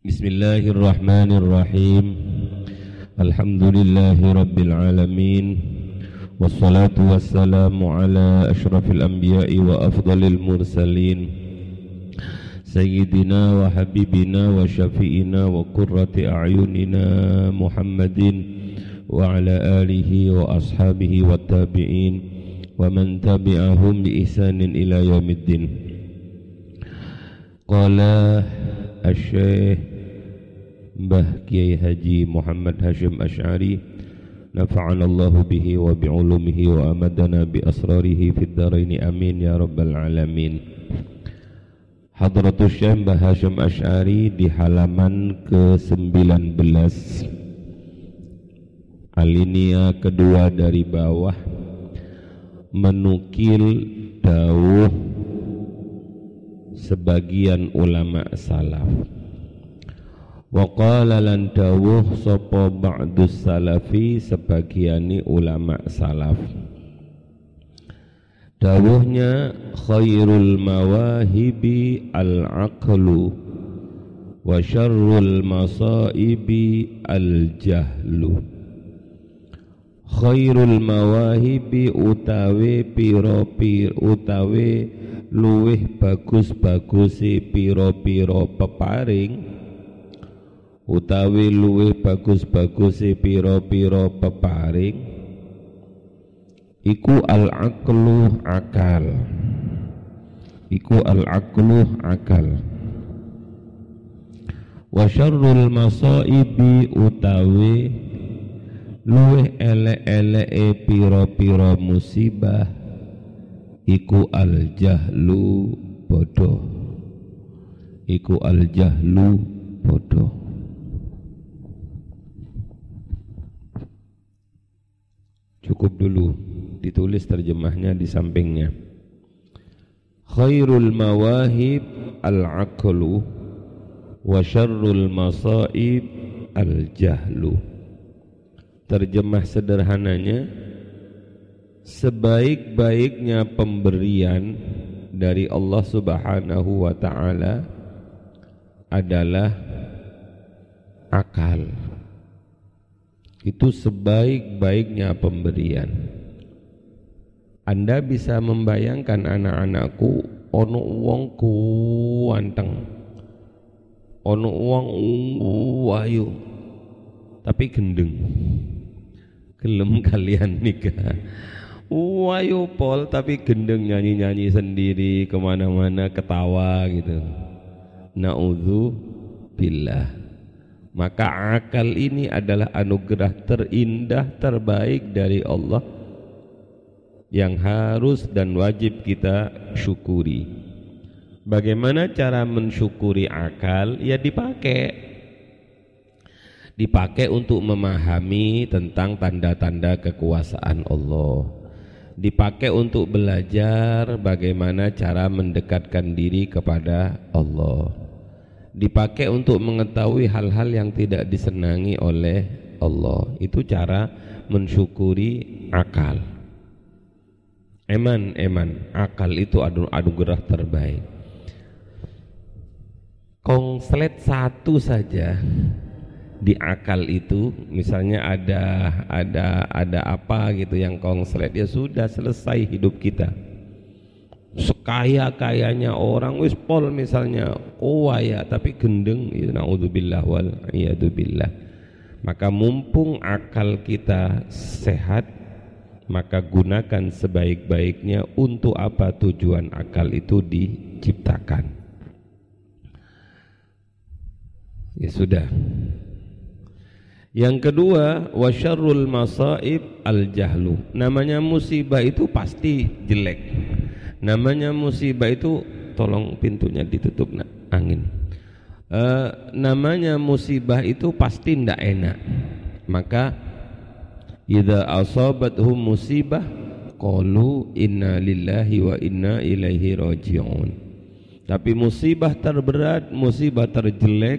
بسم الله الرحمن الرحيم. الحمد لله رب العالمين. والصلاة والسلام على أشرف الأنبياء وأفضل المرسلين. سيدنا وحبيبنا وشفيئنا وقرة أعيننا محمد وعلى آله وأصحابه والتابعين ومن تبعهم بإحسان إلى يوم الدين. قال الشيخ Mbah Kiai Haji Muhammad Hashim Ash'ari Nafa'ana Allah bihi wa bi'ulumihi wa amadana bi asrarihi fid daraini amin ya rabbal alamin. Hadratus Syekh Mbah Hashim Ash'ari di halaman ke-19 Alinea kedua dari bawah menukil dawuh sebagian ulama salaf Wa qala lan dawuh sapa ba'dus salafi sebagiani ulama salaf. Dawuhnya khairul mawahibi al-aqlu wa syarrul masaibi al-jahlu. Khairul mawahibi utawe piro-piro utawe luweh bagus-bagusi piro-piro peparing utawi luwih bagus-bagusi pira-pira peparing iku al-aqlu akal. Iku al-aqlu akal. Wa syarrul masaibi utawi luwih elek-eleke pira-pira musibah iku al-jahlu bodoh. Iku al-jahlu bodoh Cukup dulu ditulis terjemahnya di sampingnya. Khairul mawahib al-aqlu wa syarrul masaib al-jahlu. Terjemah sederhananya sebaik-baiknya pemberian dari Allah Subhanahu wa taala adalah akal itu sebaik-baiknya pemberian. Anda bisa membayangkan anak-anakku ono wong kuanteng. Ono wong wayu tapi gendeng. Gelem kalian nikah. Wayu pol tapi gendeng nyanyi-nyanyi sendiri ke mana-mana ketawa gitu. Naudzu billah maka akal ini adalah anugerah terindah terbaik dari Allah yang harus dan wajib kita syukuri. Bagaimana cara mensyukuri akal? Ya dipakai. Dipakai untuk memahami tentang tanda-tanda kekuasaan Allah. Dipakai untuk belajar bagaimana cara mendekatkan diri kepada Allah dipakai untuk mengetahui hal-hal yang tidak disenangi oleh Allah. Itu cara mensyukuri akal. Eman, eman, akal itu adu anugerah terbaik. Kongslet satu saja di akal itu, misalnya ada ada ada apa gitu yang kongslet ya sudah selesai hidup kita sekaya-kayanya orang wis pol misalnya oh ya tapi gendeng ya naudzubillah wal billah maka mumpung akal kita sehat maka gunakan sebaik-baiknya untuk apa tujuan akal itu diciptakan. Ya sudah. Yang kedua wasyarrul masaib al jahlu namanya musibah itu pasti jelek Namanya musibah itu tolong pintunya ditutup nak, angin. E, namanya musibah itu pasti tidak enak. Maka idza asabathum musibah qalu inna lillahi wa inna ilaihi rajiun. Tapi musibah terberat, musibah terjelek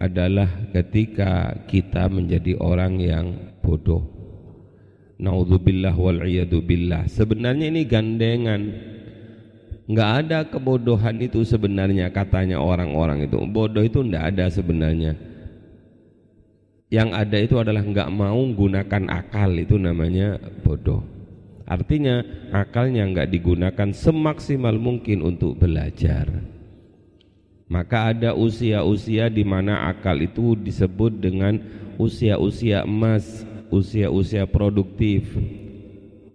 adalah ketika kita menjadi orang yang bodoh Naudzubillah wal billah. Sebenarnya ini gandengan. nggak ada kebodohan itu sebenarnya katanya orang-orang itu. Bodoh itu nggak ada sebenarnya. Yang ada itu adalah nggak mau gunakan akal itu namanya bodoh. Artinya akalnya nggak digunakan semaksimal mungkin untuk belajar. Maka ada usia-usia di mana akal itu disebut dengan usia-usia emas usia-usia produktif.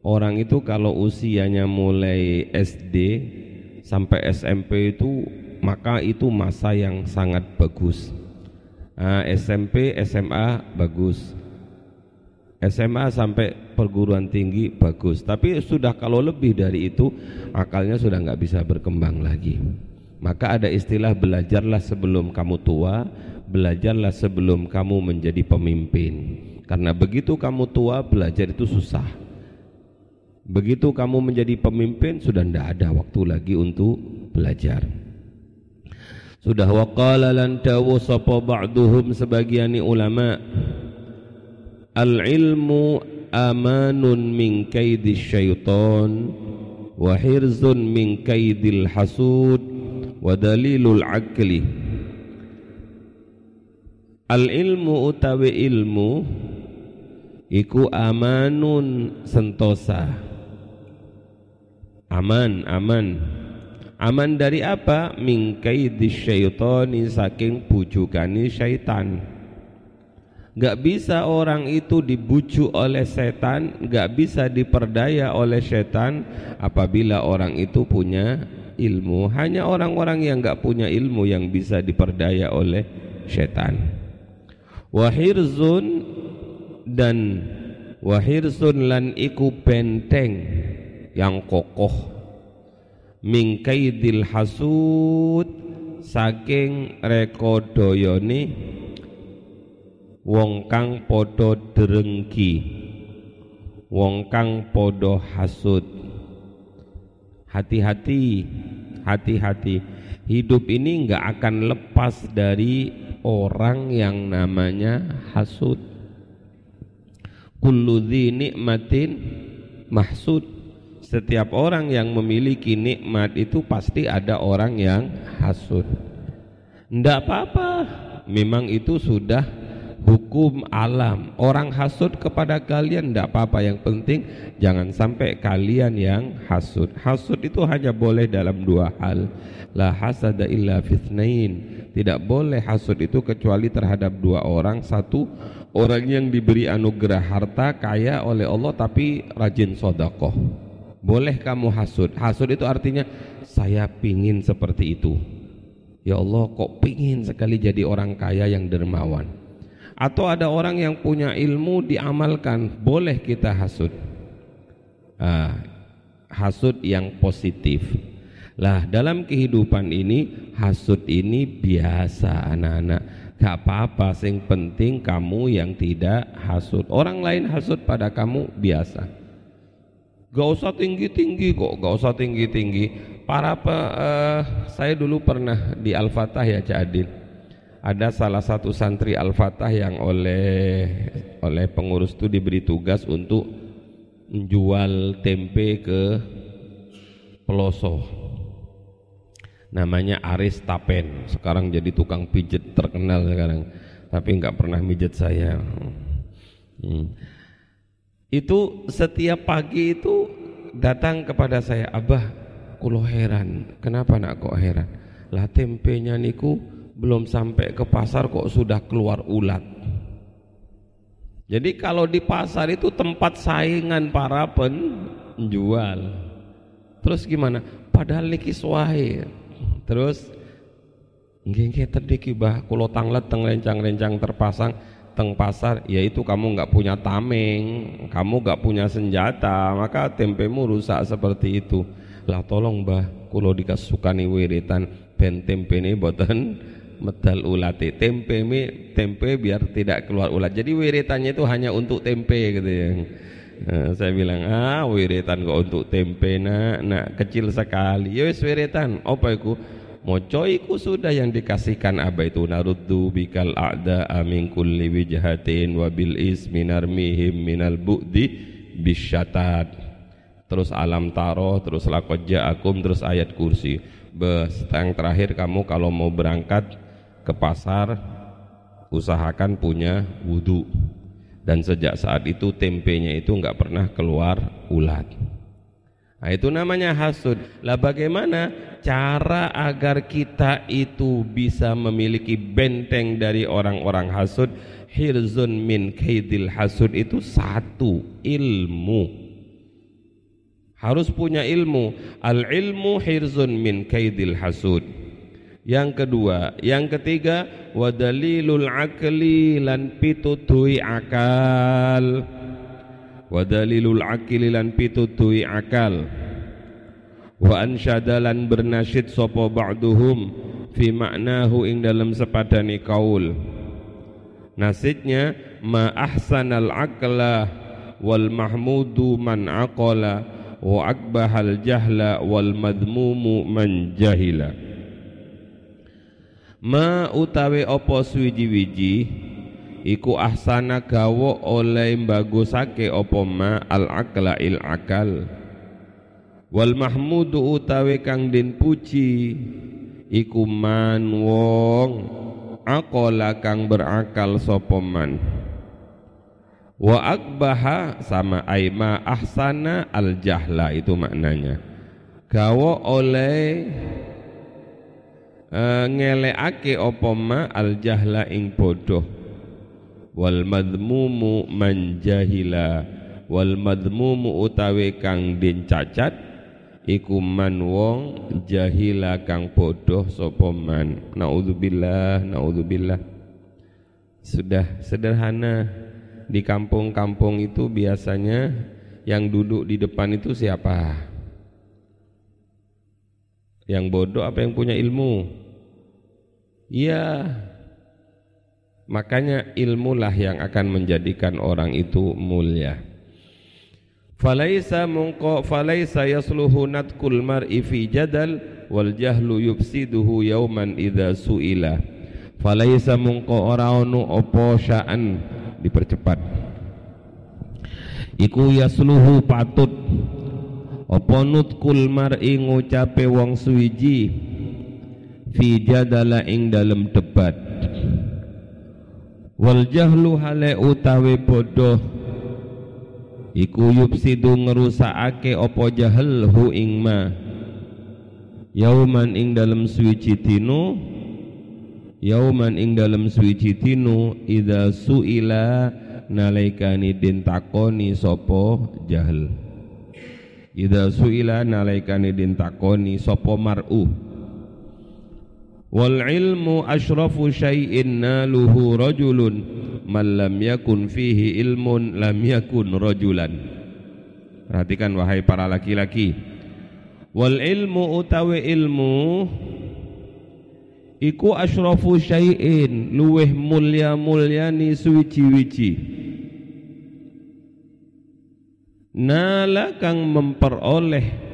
Orang itu kalau usianya mulai SD sampai SMP itu maka itu masa yang sangat bagus. Nah, SMP SMA bagus. SMA sampai perguruan tinggi bagus. Tapi sudah kalau lebih dari itu akalnya sudah nggak bisa berkembang lagi. Maka ada istilah belajarlah sebelum kamu tua belajarlah sebelum kamu menjadi pemimpin karena begitu kamu tua belajar itu susah Begitu kamu menjadi pemimpin sudah tidak ada waktu lagi untuk belajar. Sudah waqala lan dawu sapa ba'duhum sebagian ulama al ilmu amanun min kaidis syaitan wa hirzun min kaidil hasud wa dalilul akli al ilmu utawi ilmu iku amanun sentosa. Aman aman. Aman dari apa? Mingkai syaitani saking bujukani syaitan. Gak bisa orang itu dibujuk oleh setan Gak bisa diperdaya oleh setan Apabila orang itu punya ilmu. Hanya orang-orang yang gak punya ilmu Yang bisa diperdaya oleh setan Wahirzun Dan Wahirzun lan iku benteng yang kokoh. Mingkaidil hasud saking rekodoyone wong kang padha derengki wong kang padha hasud. Hati-hati hati-hati. Hidup ini enggak akan lepas dari orang yang namanya hasud kullu nikmatin mahsud setiap orang yang memiliki nikmat itu pasti ada orang yang hasud. Tidak apa-apa, memang itu sudah hukum alam. Orang hasud kepada kalian tidak apa-apa, yang penting jangan sampai kalian yang hasud. Hasud itu hanya boleh dalam dua hal. La hasada illa fitnain. Tidak boleh hasud itu kecuali terhadap dua orang. Satu, orang yang diberi anugerah harta kaya oleh Allah tapi rajin sodakoh. Boleh kamu hasud? Hasud itu artinya saya pingin seperti itu. Ya Allah kok pingin sekali jadi orang kaya yang dermawan? Atau ada orang yang punya ilmu diamalkan boleh kita hasud? Ah, hasud yang positif lah dalam kehidupan ini hasud ini biasa anak-anak gak apa-apa sing penting kamu yang tidak hasud orang lain hasud pada kamu biasa Gak usah tinggi-tinggi kok, gak usah tinggi-tinggi. Para pe, uh, saya dulu pernah di Al-Fatah ya Cak Adil. Ada salah satu santri Al-Fatah yang oleh oleh pengurus itu diberi tugas untuk menjual tempe ke peloso. Namanya Aris Tapen. Sekarang jadi tukang pijet terkenal sekarang. Tapi nggak pernah mijet saya. Hmm. Itu setiap pagi itu datang kepada saya abah kulo heran. Kenapa nak kok heran? Lah tempenya niku belum sampai ke pasar kok sudah keluar ulat. Jadi kalau di pasar itu tempat saingan para penjual. Terus gimana? Padahal niki suai terus nggih terdiki bah kulo tanglet teng lencang-lencang terpasang teng pasar yaitu kamu nggak punya tameng kamu nggak punya senjata maka tempemu rusak seperti itu. Lah tolong bah kulo dikasukani wiritan ben tempe ini boten medal ulate tempe mi tempe biar tidak keluar ulat. Jadi wiritannya itu hanya untuk tempe gitu ya. Nah, saya bilang ah wiritan kok untuk tempe nak? Nak kecil sekali. Ya wis wiritan apa itu moco iku sudah yang dikasihkan apa itu naruddu bikal a'da amin kulli wijhatin wa bil ismi narmihim minal bu'di bisyatat. Terus alam taroh terus lakot ja'akum terus ayat kursi. Bes, yang terakhir kamu kalau mau berangkat ke pasar usahakan punya wudhu dan sejak saat itu tempenya itu nggak pernah keluar ulat nah itu namanya hasud. Lah bagaimana cara agar kita itu bisa memiliki benteng dari orang-orang hasud? Hirzun min kaidil hasud. Itu satu ilmu. Harus punya ilmu. Al ilmu hirzun min kaidil hasud. Yang kedua yang ketiga wadalilul akli lan pitutui akal wadalilul akli lan pitutui akal. Wa ansyadalan bernasyid sopo ba'duhum fi maknahu ing dalam sepadani kaul. Nasidnya ma ahsanal akla wal mahmudu man aqala wa akbahal jahla wal madmumu man jahila. Ma utawi apa suwiji-wiji iku ahsana gawa oleh bagusake apa ma al akla il akal wal mahmudu utawi kang den puji iku man wong akola kang berakal sapa man. Wa akbaha sama aima ahsana al jahla itu maknanya. Gawa oleh uh, ngeleake apa ma al jahla ing bodoh wal madmumu man jahila wal madmumu utawi kang den cacat iku man wong jahila kang bodoh sapa man naudzubillah naudzubillah sudah sederhana di kampung-kampung itu biasanya yang duduk di depan itu siapa? Yang bodoh apa yang punya ilmu? Iya. Makanya ilmulah yang akan menjadikan orang itu mulia. Falaisa mungko falaisa yasluhu natkul mar'i fi jadal wal jahlu yufsiduhu yauman idza suila. Falaisa mungko ora ono apa sya'an. Dipercepat. Iku yasluhu patut. Apa nutkul mar'i ngucape wong suwiji? Fi jadala ing dalem debat wal jahlu hale utawe bodoh. Iku yupsidu ngerusakake apa jahel hu ing ma. Yauman ing dalem suwiji dino yauman ing dalam suwiji dino idza suila nalaikani din takoni sapa jahil idza suila nalaikani din takoni sapa mar'u wal ilmu asyrafu syai'in naluhu rajulun. Man lam yakun fihi ilmun lam yakun rajulan. Perhatikan wahai para laki-laki. Wal ilmu utawi ilmu iku asyrafu syai'in. Luweh mulya-mulyani suwiji-wiji nala kang memperoleh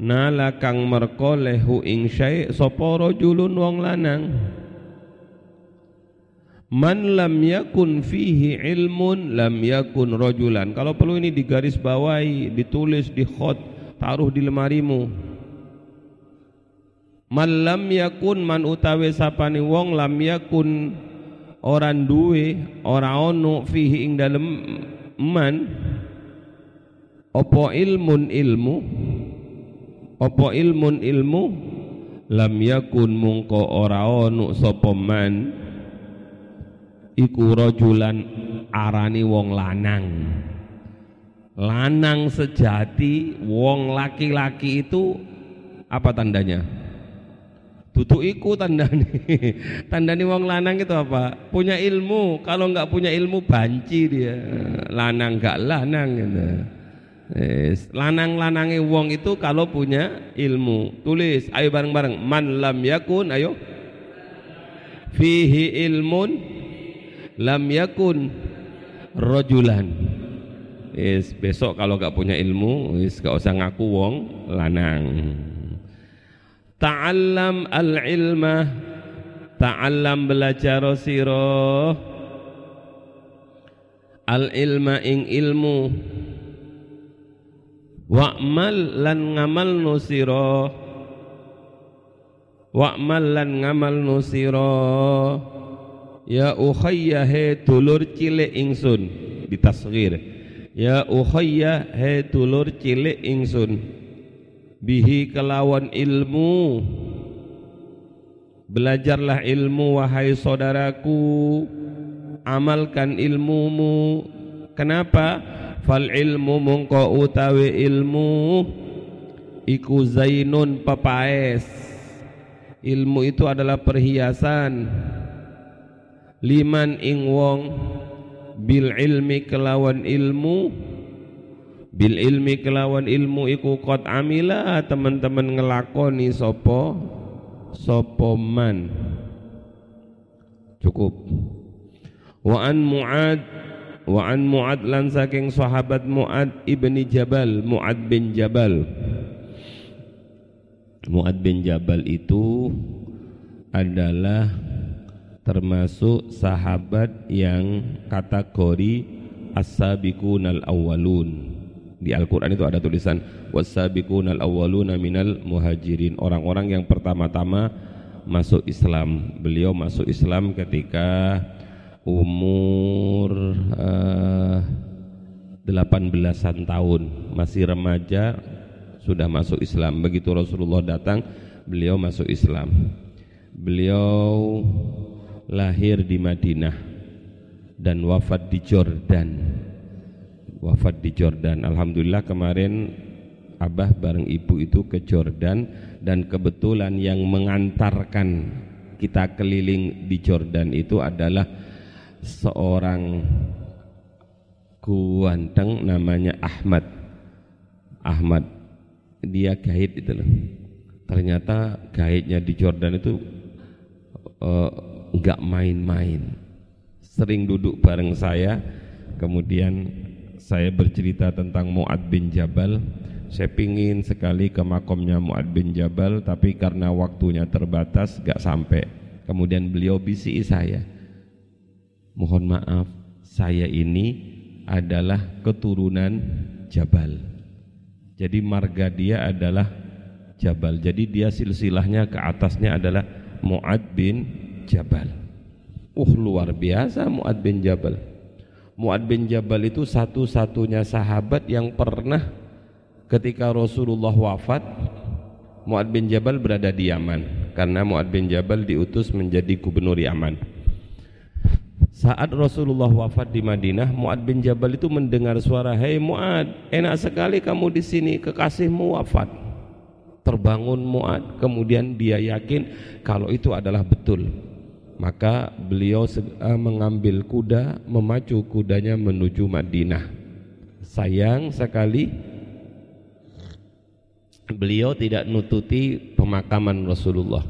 nala kang merkoleh hu ing syai' sapa rajulun wong lanang? Man lam yakun fihi ilmun lam yakun rajulan. Kalau perlu ini digaris bawahi ditulis di khot taruh di lemarimu. Man lam yakun man utawi sapane wong lam yakun orang duwe ora ono fihi ing dalem man apa ilmun ilmu apa ilmun ilmu lam yakun mungko ora ono sapa man iku rajulan arani wong lanang lanang sejati wong laki-laki itu apa tandanya Tutu iku tandani. tandani wong lanang itu apa? Punya ilmu. Kalau nggak punya ilmu banci dia. Lanang nggak lanang gitu. Lanang-lanange wong itu kalau punya ilmu. Tulis, ayo bareng-bareng. Man lam yakun, ayo. Fihi ilmun lam yakun rojulan. Yes, besok kalau nggak punya ilmu, yes, gak usah ngaku wong lanang. Ta'allam al-ilma Ta'allam belajar siro Al-ilma ing ilmu wa'mal lan ngamal nusiro wa'mal lan ngamal nusiro ya ukhayya he dulur cilik ingsun ditasghir ya ukhayya he dulur cilik ingsun. Bihi kelawan ilmu. Belajarlah ilmu wahai saudaraku. Amalkan ilmumu. Kenapa fal ilmu mungko utawi ilmu iku zainun pepaes. Ilmu itu adalah perhiasan. Liman ing wong bil ilmi kelawan ilmu. Bil ilmi kelawan ilmu iku kot amila teman-teman ngelakoni sopo sopo man. Cukup. Wa an muad wa an Muad lan saking sahabat Muad ibni Jabal Muad bin Jabal. Muad bin Jabal itu adalah termasuk sahabat yang kategori as-sabiqunal awwalun. Di Al-Qur'an itu ada tulisan was-sabiqunal awwaluna minal muhajirin. Orang-orang yang pertama-tama masuk Islam. Beliau masuk Islam ketika umur uh, 18-an tahun. Masih remaja sudah masuk Islam. Begitu Rasulullah datang beliau masuk Islam. Beliau lahir di Madinah dan wafat di Jordan. Wafat di Jordan. Alhamdulillah kemarin Abah bareng ibu itu ke Jordan dan kebetulan yang mengantarkan kita keliling di Jordan itu adalah seorang kuanteng namanya Ahmad. Ahmad. Dia gaid itu loh. Ternyata gaidnya di Jordan itu enggak uh, main-main. Sering duduk bareng saya. Kemudian saya bercerita tentang Muad bin Jabal. Saya pingin sekali ke makomnya Muad bin Jabal tapi karena waktunya terbatas gak sampai. Kemudian beliau bisi saya mohon maaf saya ini adalah keturunan Jabal. Jadi marga dia adalah Jabal. Jadi dia silsilahnya ke atasnya adalah Mu'ad bin Jabal. Uh luar biasa Mu'ad bin Jabal. Mu'ad bin Jabal itu satu-satunya sahabat yang pernah ketika Rasulullah wafat Mu'ad bin Jabal berada di Yaman. Karena Mu'ad bin Jabal diutus menjadi gubernur Yaman saat Rasulullah wafat di Madinah, Muad bin Jabal itu mendengar suara, "Hei Muad, enak sekali kamu di sini, kekasihmu wafat." Terbangun Muad, kemudian dia yakin kalau itu adalah betul. Maka beliau mengambil kuda, memacu kudanya menuju Madinah. Sayang sekali beliau tidak nututi pemakaman Rasulullah.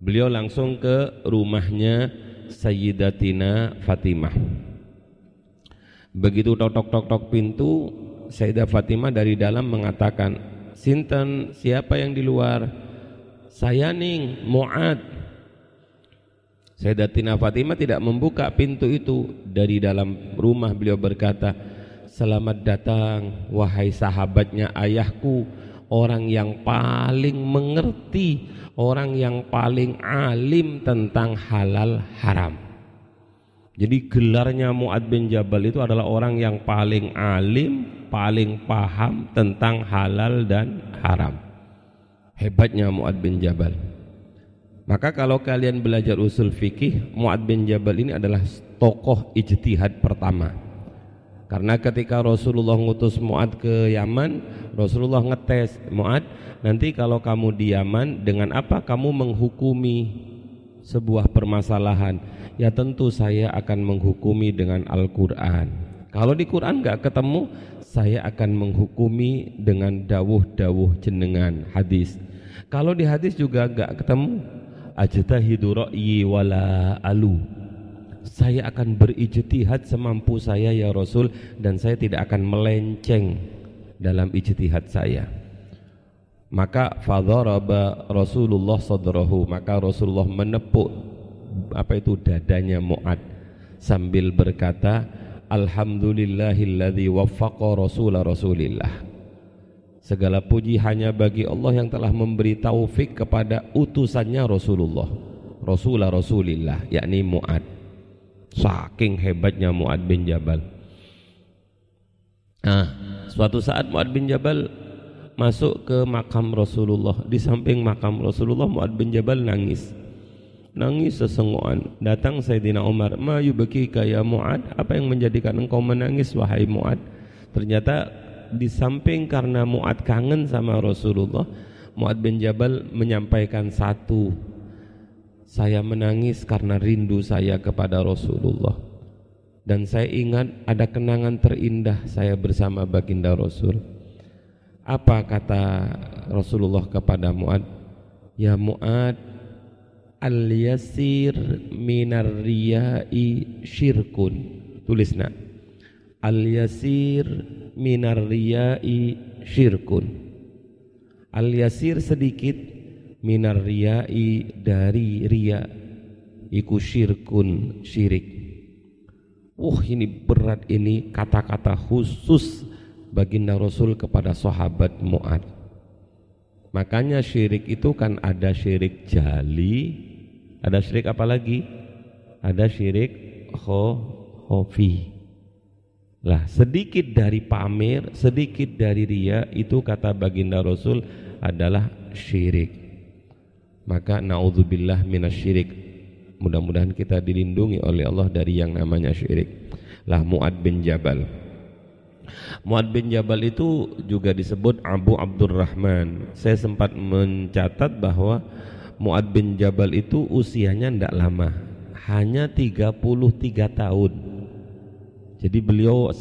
Beliau langsung ke rumahnya Sayyidatina Fatimah. Begitu tok-tok-tok pintu Sayyidah Fatimah dari dalam mengatakan Sinten siapa yang di luar? Saya ning Mu'ad. Sayyidatina Fatimah tidak membuka pintu itu. Dari dalam rumah beliau berkata Selamat datang wahai sahabatnya ayahku orang yang paling mengerti orang yang paling alim tentang halal haram. Jadi gelarnya Muad bin Jabal itu adalah orang yang paling alim, paling paham tentang halal dan haram. Hebatnya Muad bin Jabal. Maka kalau kalian belajar usul fikih, Muad bin Jabal ini adalah tokoh ijtihad pertama. Karena ketika Rasulullah ngutus Muad ke Yaman, Rasulullah ngetes Muad, nanti kalau kamu di Yaman dengan apa kamu menghukumi sebuah permasalahan? Ya tentu saya akan menghukumi dengan Al-Quran. Kalau di Quran nggak ketemu saya akan menghukumi dengan dawuh-dawuh jenengan hadis. Kalau di hadis juga nggak ketemu ajtahidu ra'yi wala alu saya akan berijtihad semampu saya ya Rasul dan saya tidak akan melenceng dalam ijtihad saya maka fadharaba Rasulullah sadrahu maka Rasulullah menepuk apa itu dadanya Muad sambil berkata alhamdulillahilladzi waffaqa rasul rasulillah Segala puji hanya bagi Allah yang telah memberi taufik kepada utusannya Rasulullah. Rasulullah Rasulillah, yakni Mu'ad. Saking hebatnya Mu'ad bin Jabal. Nah, suatu saat Mu'ad bin Jabal masuk ke makam Rasulullah. Di samping makam Rasulullah, Mu'ad bin Jabal nangis. Nangis sesengguhan. Datang Sayyidina Umar, "Ma yubkika ya Mu'ad? Apa yang menjadikan engkau menangis wahai Mu'ad?" Ternyata di samping karena Mu'ad kangen sama Rasulullah Mu'ad bin Jabal menyampaikan satu saya menangis karena rindu saya kepada Rasulullah. Dan saya ingat ada kenangan terindah saya bersama baginda Rasul. Apa kata Rasulullah kepada Mu'ad? Ya Mu'ad al-yasir minar riyai syirkun. Tulis nak. Al-yasir minar riyai syirkun. Al yasir sedikit minar riyai dari ria iku syirkun syirik. Wah ini berat ini kata-kata khusus baginda Rasul kepada sahabat Mu'ad. Makanya syirik itu kan ada syirik jali ada syirik apa lagi? Ada syirik kho khofi. Lah sedikit dari pamer, sedikit dari ria itu kata baginda Rasul adalah syirik. Maka naudzubillah minasyirik. Mudah-mudahan kita dilindungi oleh Allah dari yang namanya syirik. Lah Muad bin Jabal. Muad bin Jabal itu juga disebut Abu Abdurrahman. Saya sempat mencatat bahwa Muad bin Jabal itu usianya tidak lama, hanya 33 tahun jadi beliau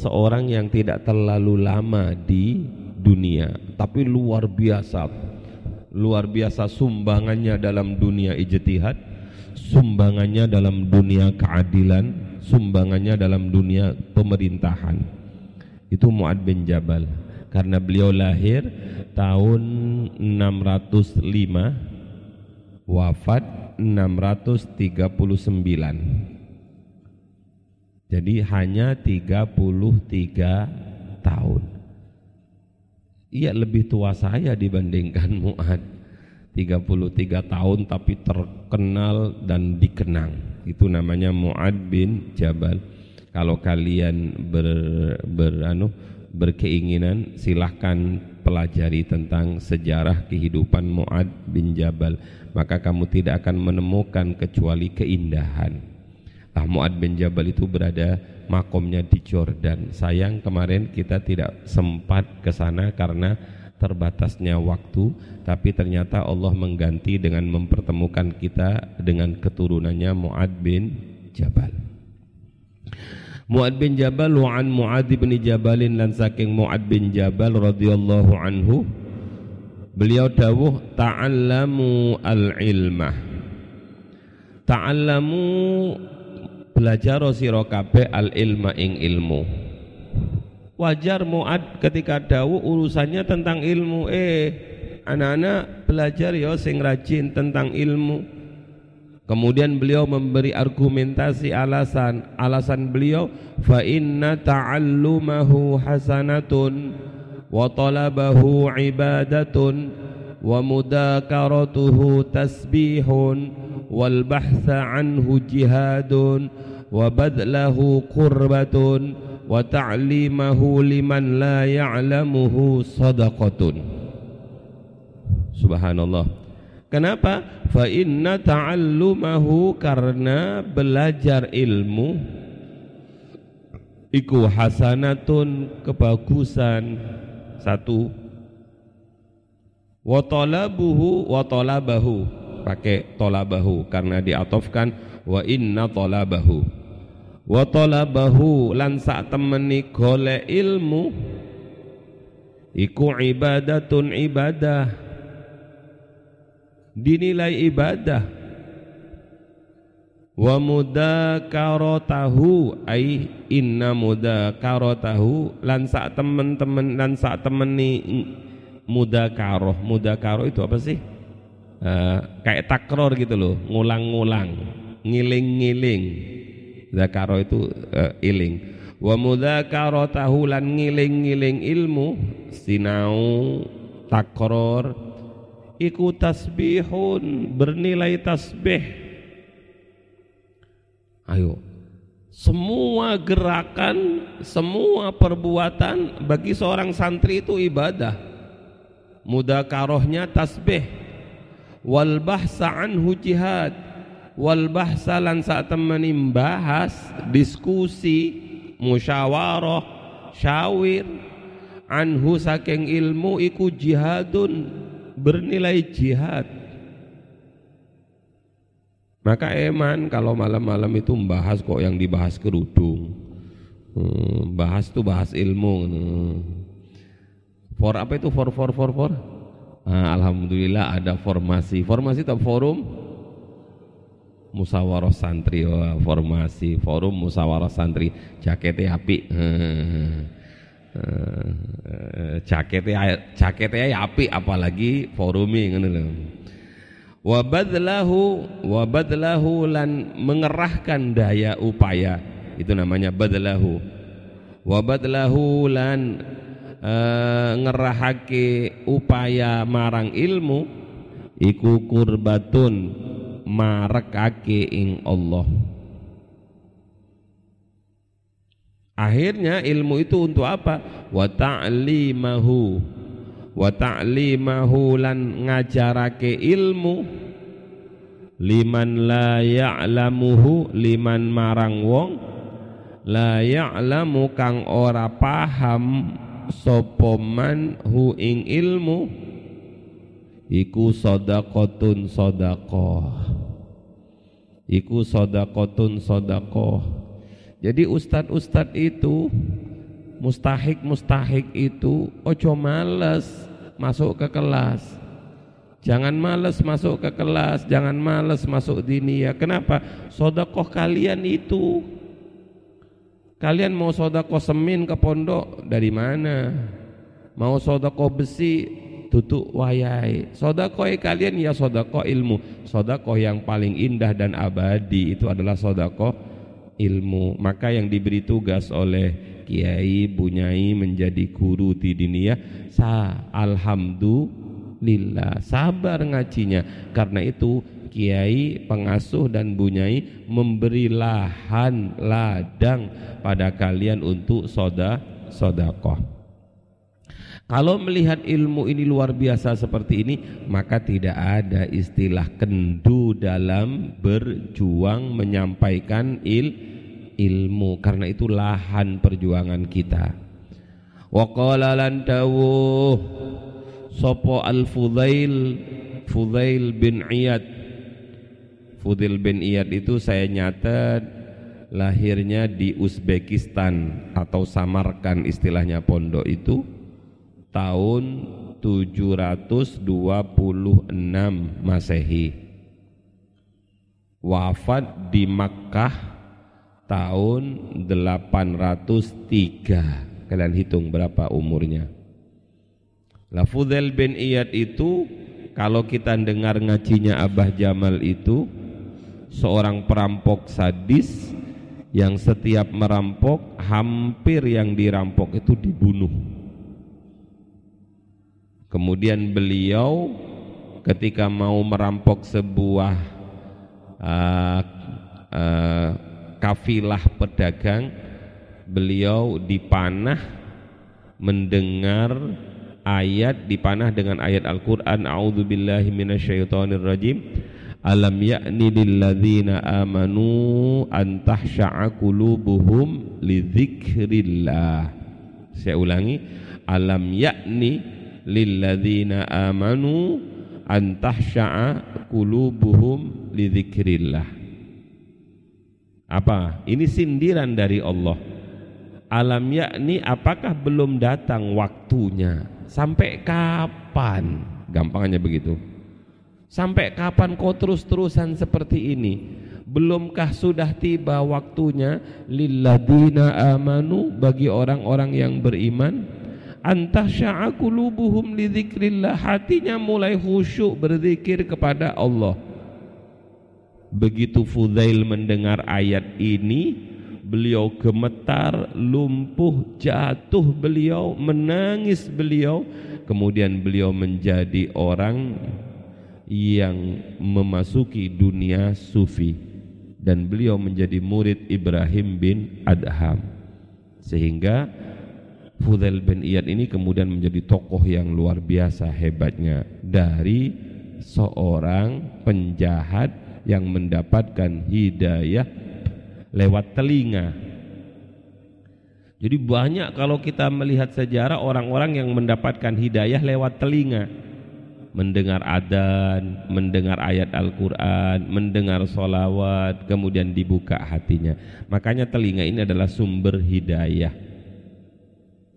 seorang yang tidak terlalu lama di dunia, tapi luar biasa. Luar biasa sumbangannya dalam dunia ijtihad, sumbangannya dalam dunia keadilan, sumbangannya dalam dunia pemerintahan. Itu Muad bin Jabal. Karena beliau lahir tahun 605 wafat 639 jadi hanya 33 tahun. Ia lebih tua saya dibandingkan Mu'ad. 33 tahun tapi terkenal dan dikenang. Itu namanya Mu'ad bin Jabal. Kalau kalian ber, ber anu, berkeinginan silahkan pelajari tentang sejarah kehidupan Mu'ad bin Jabal. Maka kamu tidak akan menemukan kecuali keindahan Ah, Mu'ad bin Jabal itu berada makomnya di Jordan. Sayang kemarin kita tidak sempat ke sana karena terbatasnya waktu, tapi ternyata Allah mengganti dengan mempertemukan kita dengan keturunannya Mu'ad bin Jabal. Mu'ad bin Jabal wa an Mu'ad bin Jabalin dan saking Mu'ad bin Jabal radhiyallahu anhu beliau dawuh ta'allamu al-ilmah ta'allamu belajar sira kabeh al ilma ing ilmu. Wajar muad ketika dawu urusannya tentang ilmu. Eh anak-anak belajar ya sing rajin tentang ilmu. Kemudian beliau memberi argumentasi alasan. Alasan beliau fa inna ta'allumahu hasanatun wa talabahu ibadatun wa mudakaratuhu tasbihun wal bahtha anhu jihadun badlahu qurbatun wa ta'limahu liman la ya'lamuhu sadaqatun subhanallah kenapa? fa inna ta'allumahu karena belajar ilmu iku hasanatun kebagusan. Satu. Wa talabuhu wa talabahu pakai tolabahu karena diatofkan. Wa inna tolabahu wa tolabahu lan sak temeni gole ilmu iku ibadatun ibadah. Dinilai ibadah. Wa mudakaratahu ai inna mudakaratahu lan sak temen-temen lan sak temeni mudakaroh mudakaroh itu apa sih? Uh, kayak takror gitu loh, ngulang-ngulang, ngiling-ngiling. Zakaro itu uh, iling. wa mudzakaratahu lan ngiling-ngiling ilmu sinau takror iku tasbihun bernilai tasbih. Ayo. Semua gerakan semua perbuatan bagi seorang santri itu ibadah. Mudakarohnya tasbih. Wal bahsa anhu jihad wal bahsa lan saat teman bahas diskusi musyawarah syawir. Anhu saking ilmu iku jihadun bernilai jihad. Maka eman kalau malam-malam itu membahas kok yang dibahas kerudung. Hmm, bahas tuh bahas ilmu hmm. for apa itu? For for for for? Nah, Alhamdulillah ada formasi. Formasi atau forum musawarah santri oh, formasi forum musawarah santri. Jaketnya api. Uh, jaketnya jaketnya ya api apalagi forumi ngono lho. Wa badlahu wa badlahu lan mengerahkan daya upaya. Itu namanya badlahu. Wa badlahu lan uh, ngerahake upaya marang ilmu iku kurbatun marekake ing Allah. Akhirnya ilmu itu untuk apa? Wa ta'limahu. Wa ta'limahu lan ngajarake ilmu. Liman la ya'lamuhu liman marang wong. La ya'lamu kang ora paham sapa man hu ing ilmu. Iku sadaqatun sadaqah iku sadaqatun sadaqah jadi ustadz-ustadz itu mustahik-mustahik itu ojo males masuk ke kelas. Jangan males masuk ke kelas, jangan males masuk dinia. Kenapa? Sodakoh kalian itu. Kalian mau sodakoh semin ke pondok dari mana? Mau sodakoh besi tutup wayai. Sodakoh kalian ya sodakoh ilmu. Sodakoh yang paling indah dan abadi itu adalah sodakoh ilmu maka yang diberi tugas oleh kiai bunyai menjadi guru di dunia sa alhamdulillah sabar ngajinya karena itu kiai pengasuh dan bunyai memberi lahan ladang pada kalian untuk soda sodakoh kalau melihat ilmu ini luar biasa seperti ini, maka tidak ada istilah kendu dalam berjuang menyampaikan il ilmu. Karena itu lahan perjuangan kita. Wa qala lan dawuh sapa al fudail fudail bin iyad. Fudail bin iyad itu saya nyatet lahirnya di Uzbekistan atau Samarkan istilahnya pondok itu tahun 726 Masehi. Wafat di Makkah tahun 803 kalian hitung berapa umurnya. Lah Fudel bin Iyad itu kalau kita dengar ngajinya Abah Jamal itu seorang perampok sadis yang setiap merampok hampir yang dirampok itu dibunuh kemudian beliau ketika mau merampok sebuah uh, uh, kafilah pedagang beliau dipanah mendengar ayat dipanah dengan ayat Al-Qur'an a'udzubillahi minasyaitonirrajim alam ya'ni lilladzina amanu an tahsha'a qulubuhum lidzikrillah. Saya ulangi alam ya'ni lilladzina amanu an tahsha'a qulubuhum lidzikrillah apa? Ini sindiran dari Allah. Alam yakni apakah belum datang waktunya? Sampai kapan? Gampangnya begitu. Sampai kapan kau terus-terusan seperti ini? Belumkah sudah tiba waktunya lilladina amanu bagi orang-orang yang beriman? Antah sya'akulubuhum lidzikrillah hatinya mulai khusyuk berzikir kepada Allah. Begitu Fudail mendengar ayat ini beliau gemetar, lumpuh, jatuh beliau, menangis beliau, kemudian beliau menjadi orang yang memasuki dunia sufi. Dan beliau menjadi murid Ibrahim bin Adham. Sehingga Fudail bin Iyad ini kemudian menjadi tokoh yang luar biasa hebatnya dari seorang penjahat yang mendapatkan hidayah lewat telinga. Jadi banyak kalau kita melihat sejarah orang-orang yang mendapatkan hidayah lewat telinga. Mendengar adan, mendengar ayat Al-Quran, mendengar solawat, kemudian dibuka hatinya. Makanya telinga ini adalah sumber hidayah.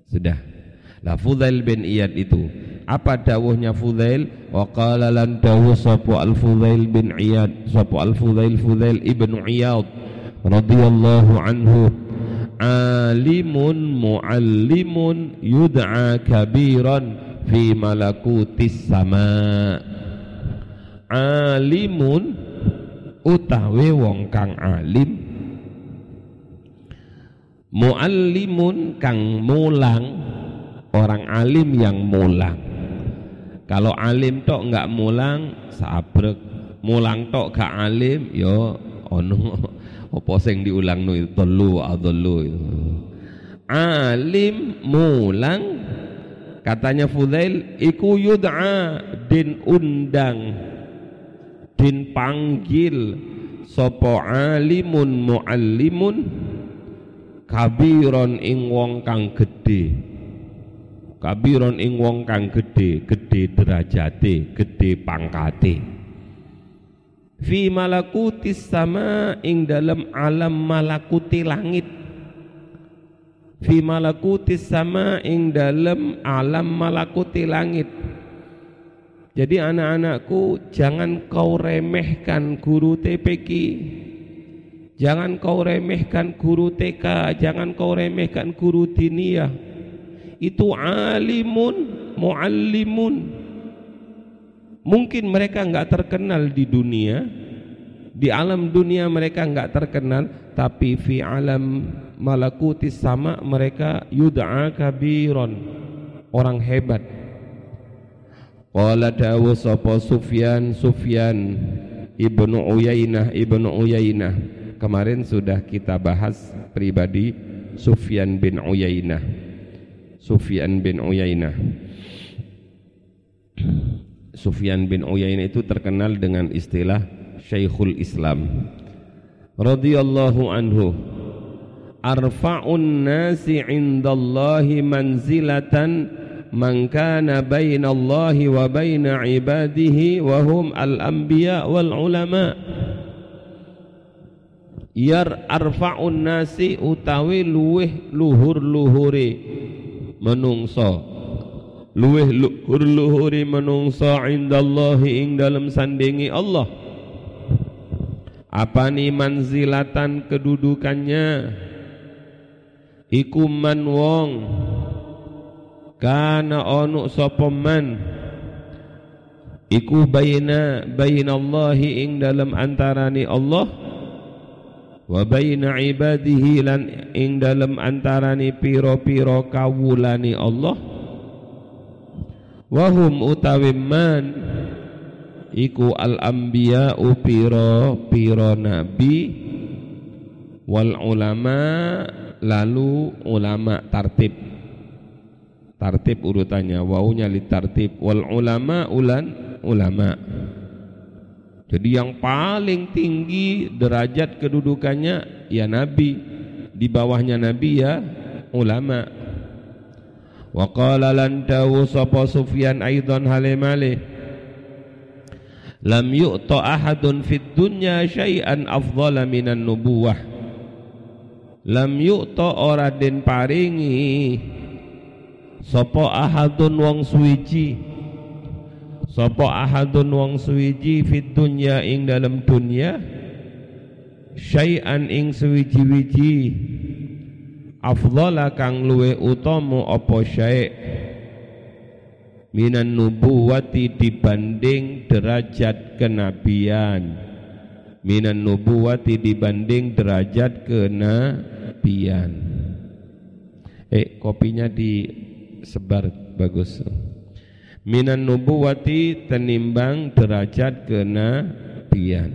Sudah. Lah Fudail bin Iyad itu apa dawuhnya Fudail wa qala lan dawuh sapa al Fudail bin Iyad sapa al Fudail Fudail ibnu Iyad radhiyallahu anhu alimun muallimun yud'a kabiran fi malakutis sama alimun utawi wong kang alim muallimun kang mulang orang alim yang mulang. Kalau alim tok enggak mulang sabrek. Mulang tok gak alim yo ono. Apa sing diulang nu itu? Telu adallu itu alim mulang katanya Fudail iku yud'a din undang din panggil. Sapa alimun muallimun kabiron ing wong kang gedhe. Kabiron ing wong kang gedhe gedhe derajate gedhe pangkate. Fi malakutis sama ing dalam alam malakuti langit. Fi malakutis sama ing dalam alam malakuti langit. Jadi anak-anakku jangan kau remehkan guru TPK Jangan kau remehkan guru TK Jangan kau remehkan guru diniyah. Itu alimun muallimun. Mungkin mereka nggak terkenal di dunia, di alam dunia mereka nggak terkenal, tapi fi alam malakuti sama mereka yud'a kabiron, orang hebat. Qala dawu sapa Sufyan Sufyan Ibnu Uyainah Ibnu Uyainah kemarin sudah kita bahas pribadi Sufyan bin Uyainah. Sufyan bin Uyainah. Sufyan bin Uyainah itu terkenal dengan istilah Syekhul Islam. Radhiyallahu anhu. Arfa'un nasi 'indallahi manzilatan man kana bainallahi wa baina ibadihi wa hum al-anbiya wal ulama yar arfa'un nasi utawi luweh luhur-luhure menungso. Luweh luhur luhuri menungsa indallahi ing dalam sandingi Allah. Apa ni manzilatan kedudukannya? Iku man wong. Kana onu sapa iku baina bainallahi ing dalam antarani Allah wa baina ibadihi lan ing dalam antarani piro-piro kawulani Allah. Wahum utawi man iku al anbiya piro nabi wal ulama lalu ulama tartib. Tartib urutannya waunya li tartib wal ulama ulan ulama jadi yang paling tinggi derajat kedudukannya ya nabi. Di bawahnya nabi ya ulama. Wa qala lan dawu sapa Sufyan aidan halimale. Lam yu'ta ahadun fid dunya syai'an afdhala minan nubuwah. Lam yu'ta ora den paringi. Sapa ahadun wong suwiji sapa ahadun wong suwiji fid dunya ing dalam dunya syai'an ing suwiji-wiji afdhala kang luwe utama apa syai' minan nubuwati dibanding derajat kenabian minan nubuwati dibanding derajat kena kenabian. Eh, kopinya disebar bagus. Minan nubuwati tenimbang derajat kenabian.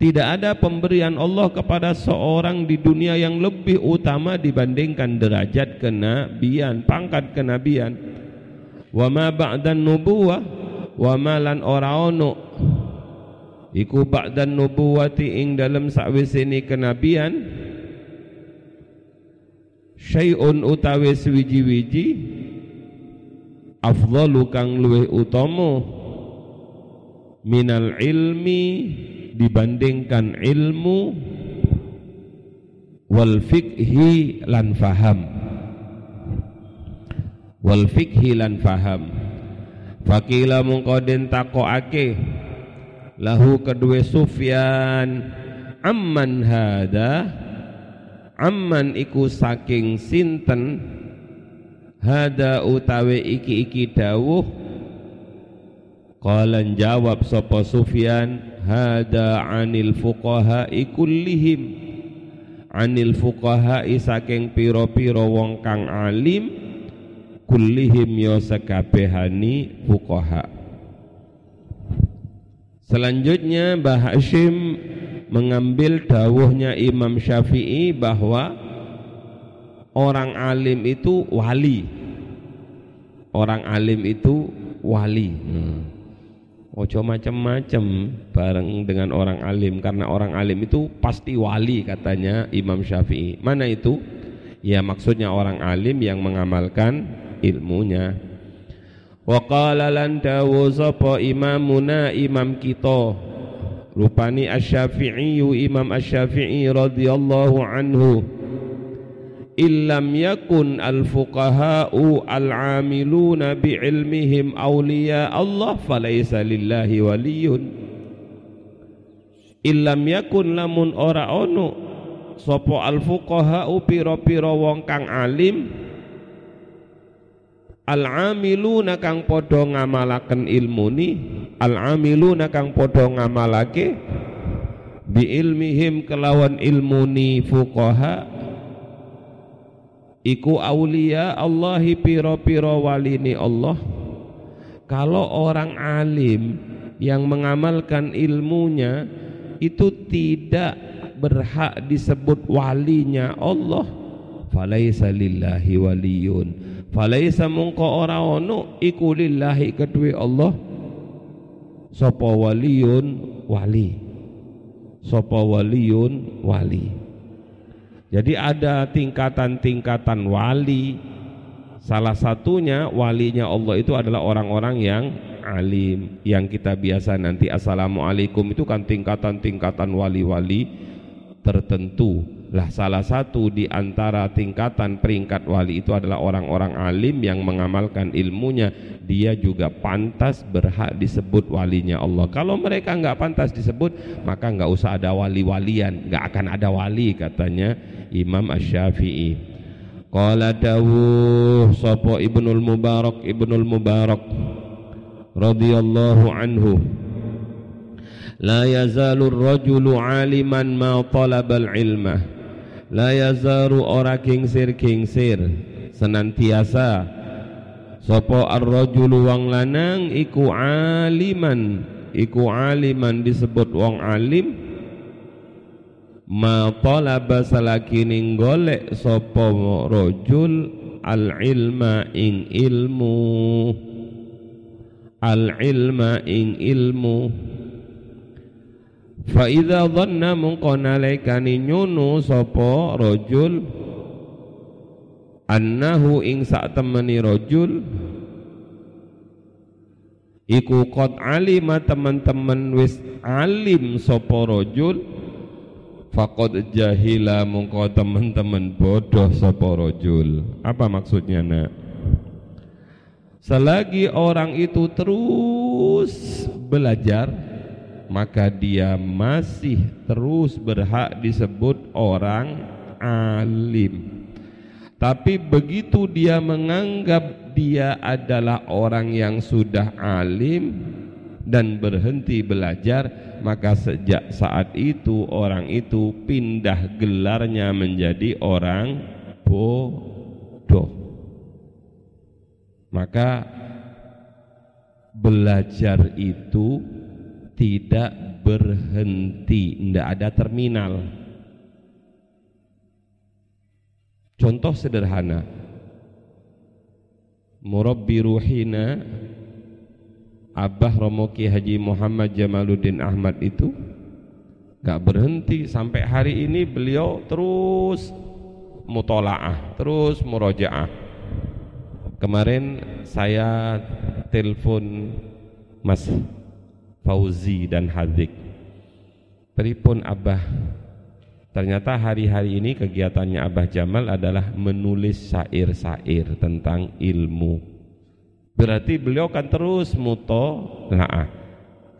Tidak ada pemberian Allah kepada seorang di dunia yang lebih utama dibandingkan derajat kenabian, pangkat kenabian. Wa ma ba'dan nubuwah wa ma lan ora ono iku ba'dan nubuwati ing dalam sawisene kenabian syai'un utawi swiji-wiji afdalu kang luwih utama minal ilmi dibandingkan ilmu wal fikhi lan faham. Wal fikhi lan faham. Fakila mungko den takokake lahu kedua Sufyan amman hada amman iku saking sinten hada utawe iki-iki dawuh. Qalan jawab sapa Sufyan hada anil fuqaha kullihim. Anil fuqaha saking piro-piro wong kang alim kullihim yo sekabehani fuqaha. Selanjutnya Mbah Hashim mengambil dawuhnya Imam Syafi'i bahwa orang alim itu wali. Orang alim itu wali. Hmm. Ojo macam-macam bareng dengan orang alim karena orang alim itu pasti wali katanya Imam Syafi'i. Mana itu? Ya maksudnya orang alim yang mengamalkan ilmunya. Wa qala lan dawu sapa imamuna imam kita rupani Asy-Syafi'i Imam Asy-Syafi'i radhiyallahu anhu illam yakun al-fuqaha'u al-amiluna bi'ilmihim awliya Allah falaysa lillahi waliyun. Illam yakun lamun ora ono sapa al-fuqaha'u pira-pira wong kang alim Al-amiluna kang padha ngamalaken ilmuni Al-amiluna kang padha ngamalake bi ilmihim kelawan ilmuni fuqaha iku aulia Allahi piro-piro walini Allah. Kalau orang alim yang mengamalkan ilmunya itu tidak berhak disebut walinya Allah. Falaisa lillahi waliyun. Falaisa mungko ora ono iku lillahi kedue Allah. Sapa waliyun wali. Sapa waliyun wali jadi ada tingkatan-tingkatan wali. Salah satunya walinya Allah itu adalah orang-orang yang alim. Yang kita biasa nanti assalamualaikum itu kan tingkatan-tingkatan wali-wali tertentu. Lah salah satu di antara tingkatan peringkat wali itu adalah orang-orang alim yang mengamalkan ilmunya. Dia juga pantas berhak disebut walinya Allah. Kalau mereka nggak pantas disebut, maka nggak usah ada wali-walian, nggak akan ada wali katanya Imam Ash-Syafi'i. Qala dawuh sapa Ibnul Mubarak Ibnul Mubarak radhiyallahu anhu. La yazalur rajulu aliman ma talabal ilmah la yazaru ora kingsir-kingsir senantiasa sapa ar-rajulu wong lanang iku aliman. Iku aliman disebut wong alim ma talaba salakini golek sapa rajul al ilma ing ilmu. Al ilma ing ilmu. Fa idza dhanna mungko nalikani nyunu sapa rajul annahu ing sak temeni rajul iku qad alima teman-teman wis alim sapa rajul faqad jahila mungko teman-teman bodoh sapa rajul apa maksudnya nak selagi orang itu terus belajar maka dia masih terus berhak disebut orang alim. Tapi begitu dia menganggap dia adalah orang yang sudah alim, dan berhenti belajar maka sejak saat itu orang itu pindah gelarnya menjadi orang bodoh. Maka belajar itu tidak berhenti tidak ada terminal. Contoh sederhana. Murabbi ruhina Abah Romoki Haji Muhammad Jamaluddin Ahmad itu gak berhenti sampai hari ini beliau terus mutolaah, terus murojaah. Kemarin saya telepon Mas Fauzi dan Hadik. Pripun Abah Ternyata hari-hari ini kegiatannya Abah Jamal adalah menulis syair-syair tentang ilmu. Berarti beliau akan terus muto nah,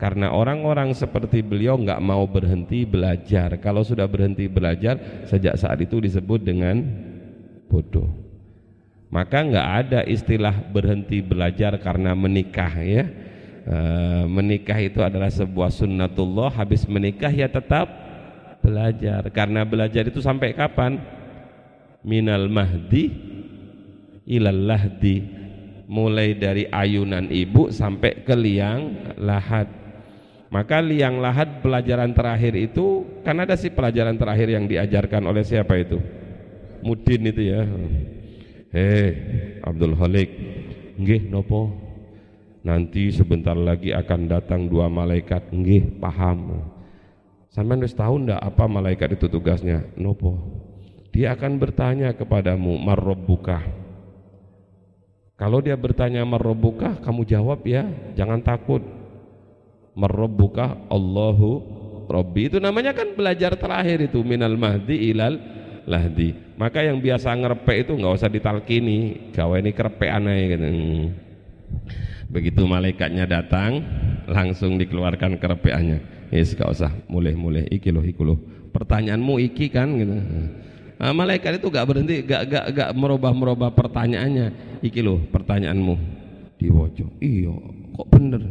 karena orang-orang seperti beliau nggak mau berhenti belajar. Kalau sudah berhenti belajar, sejak saat itu disebut dengan bodoh. Maka nggak ada istilah berhenti belajar karena menikah ya. E, menikah itu adalah sebuah sunnatullah. Habis menikah ya tetap belajar karena belajar itu sampai kapan minal mahdi ilal lahdi mulai dari ayunan ibu sampai ke liang lahat. Maka liang lahat pelajaran terakhir itu kan ada sih pelajaran terakhir yang diajarkan oleh siapa itu? Mudin itu ya. Hei Abdul Halik nggih nopo? Nanti sebentar lagi akan datang dua malaikat. Nggih paham. Sampai wis tahu ndak apa malaikat itu tugasnya? Nopo. Dia akan bertanya kepadamu, "Marrabbuka?" Kalau dia bertanya marrabbuka, kamu jawab ya, jangan takut. Marrabbuka Allahu Rabbi. Itu namanya kan belajar terakhir itu minal mahdi ilal lahdi. Maka yang biasa ngerepek itu nggak usah ditalkini, gawe ini kerepek aneh gitu. Begitu malaikatnya datang, langsung dikeluarkan kerepeannya Yes, gak usah mulai-mulai iki loh, iki loh. Pertanyaanmu iki kan gitu. Nah, malaikat itu gak berhenti, gak gak gak merubah-merubah pertanyaannya. Iki loh pertanyaanmu. Diwojo. Iya, kok bener?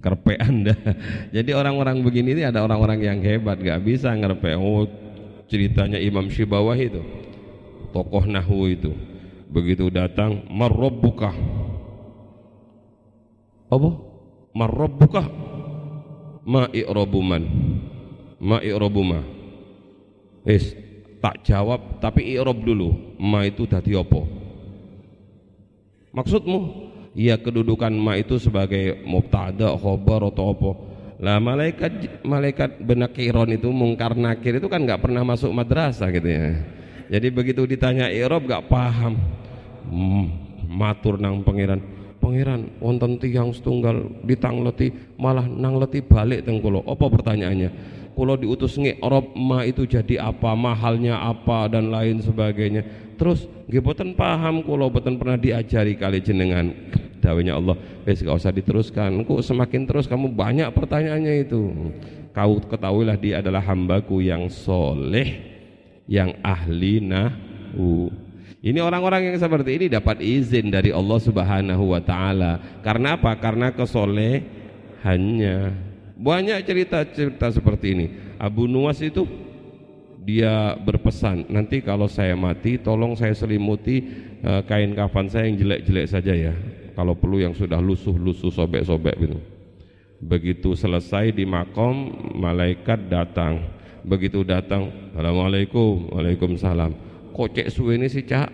Kerpe Anda. Jadi orang-orang begini ini ada orang-orang yang hebat, gak bisa ngerpe. Oh, ceritanya Imam Syibawah itu. Tokoh Nahu itu. Begitu datang, marrabbuka. Apa? Marrabbuka ma i'rabu man tak jawab tapi i'rab dulu. Ma itu dadi apa? Maksudmu? Ya kedudukan ma itu sebagai mubtada khobar atau apa. Lah malaikat malaikat benakiron itu mungkar nakir itu kan nggak pernah masuk madrasah gitu ya. Jadi begitu ditanya i'rab nggak paham. Hmm, matur nang pangeran. Pangeran wonten tiang setunggal ditangleti malah nangleti balik teng kula apa pertanyaannya kula diutus ngi'rab ma itu jadi apa? Mahalnya apa? Dan lain sebagainya. Terus nggih paham kula boten pernah diajari kali jenengan. Dawuhnya Allah wis gak usah diteruskan. Kok semakin terus kamu banyak pertanyaannya itu. Kau ketahuilah dia adalah hambaku yang soleh yang ahli nahu ini orang-orang yang seperti ini dapat izin dari Allah Subhanahu wa taala. Karena apa? Karena kesolehannya. Banyak cerita-cerita seperti ini. Abu Nuwas itu dia berpesan, nanti kalau saya mati tolong saya selimuti uh, kain kafan saya yang jelek-jelek saja ya. Kalau perlu yang sudah lusuh-lusuh sobek-sobek gitu. Begitu selesai di makom, malaikat datang. Begitu datang, Assalamualaikum, Waalaikumsalam kok cek suwe ini si cak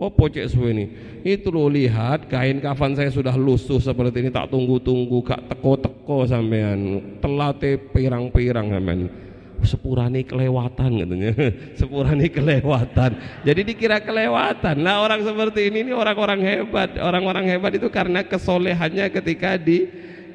oh cek suwe ini? Itu lo lihat kain kafan saya sudah lusuh seperti ini tak tunggu-tunggu gak teko-teko sampean. Telate pirang-pirang sampean. Sepurani kelewatan katanya. Sepurani kelewatan. Jadi dikira kelewatan. Lah orang seperti ini ini orang-orang hebat. Orang-orang hebat itu karena kesolehannya ketika di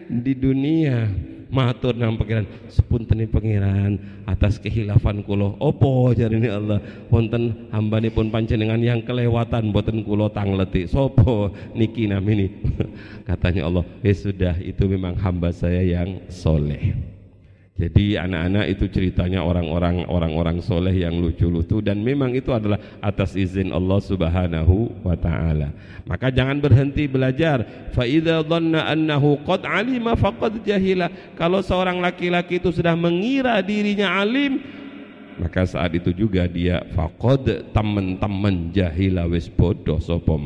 di dunia matur nang pangeran sepunten pangeran atas kehilafan kula opo ini Allah? Wonten pun panjenengan yang kelewatan boten kula tangleti. Sopo? Niki namini. Katanya Allah eh sudah itu memang hamba saya yang soleh Jadi anak-anak itu ceritanya orang-orang orang-orang soleh yang lucu-lucu dan memang itu adalah atas izin Allah Subhanahu wa taala. Maka jangan berhenti belajar. Fa idza dhanna annahu qad alima faqad jahila. Kalau seorang laki-laki itu sudah mengira dirinya alim, maka saat itu juga dia faqad teman-teman jahila wis bodoh sapa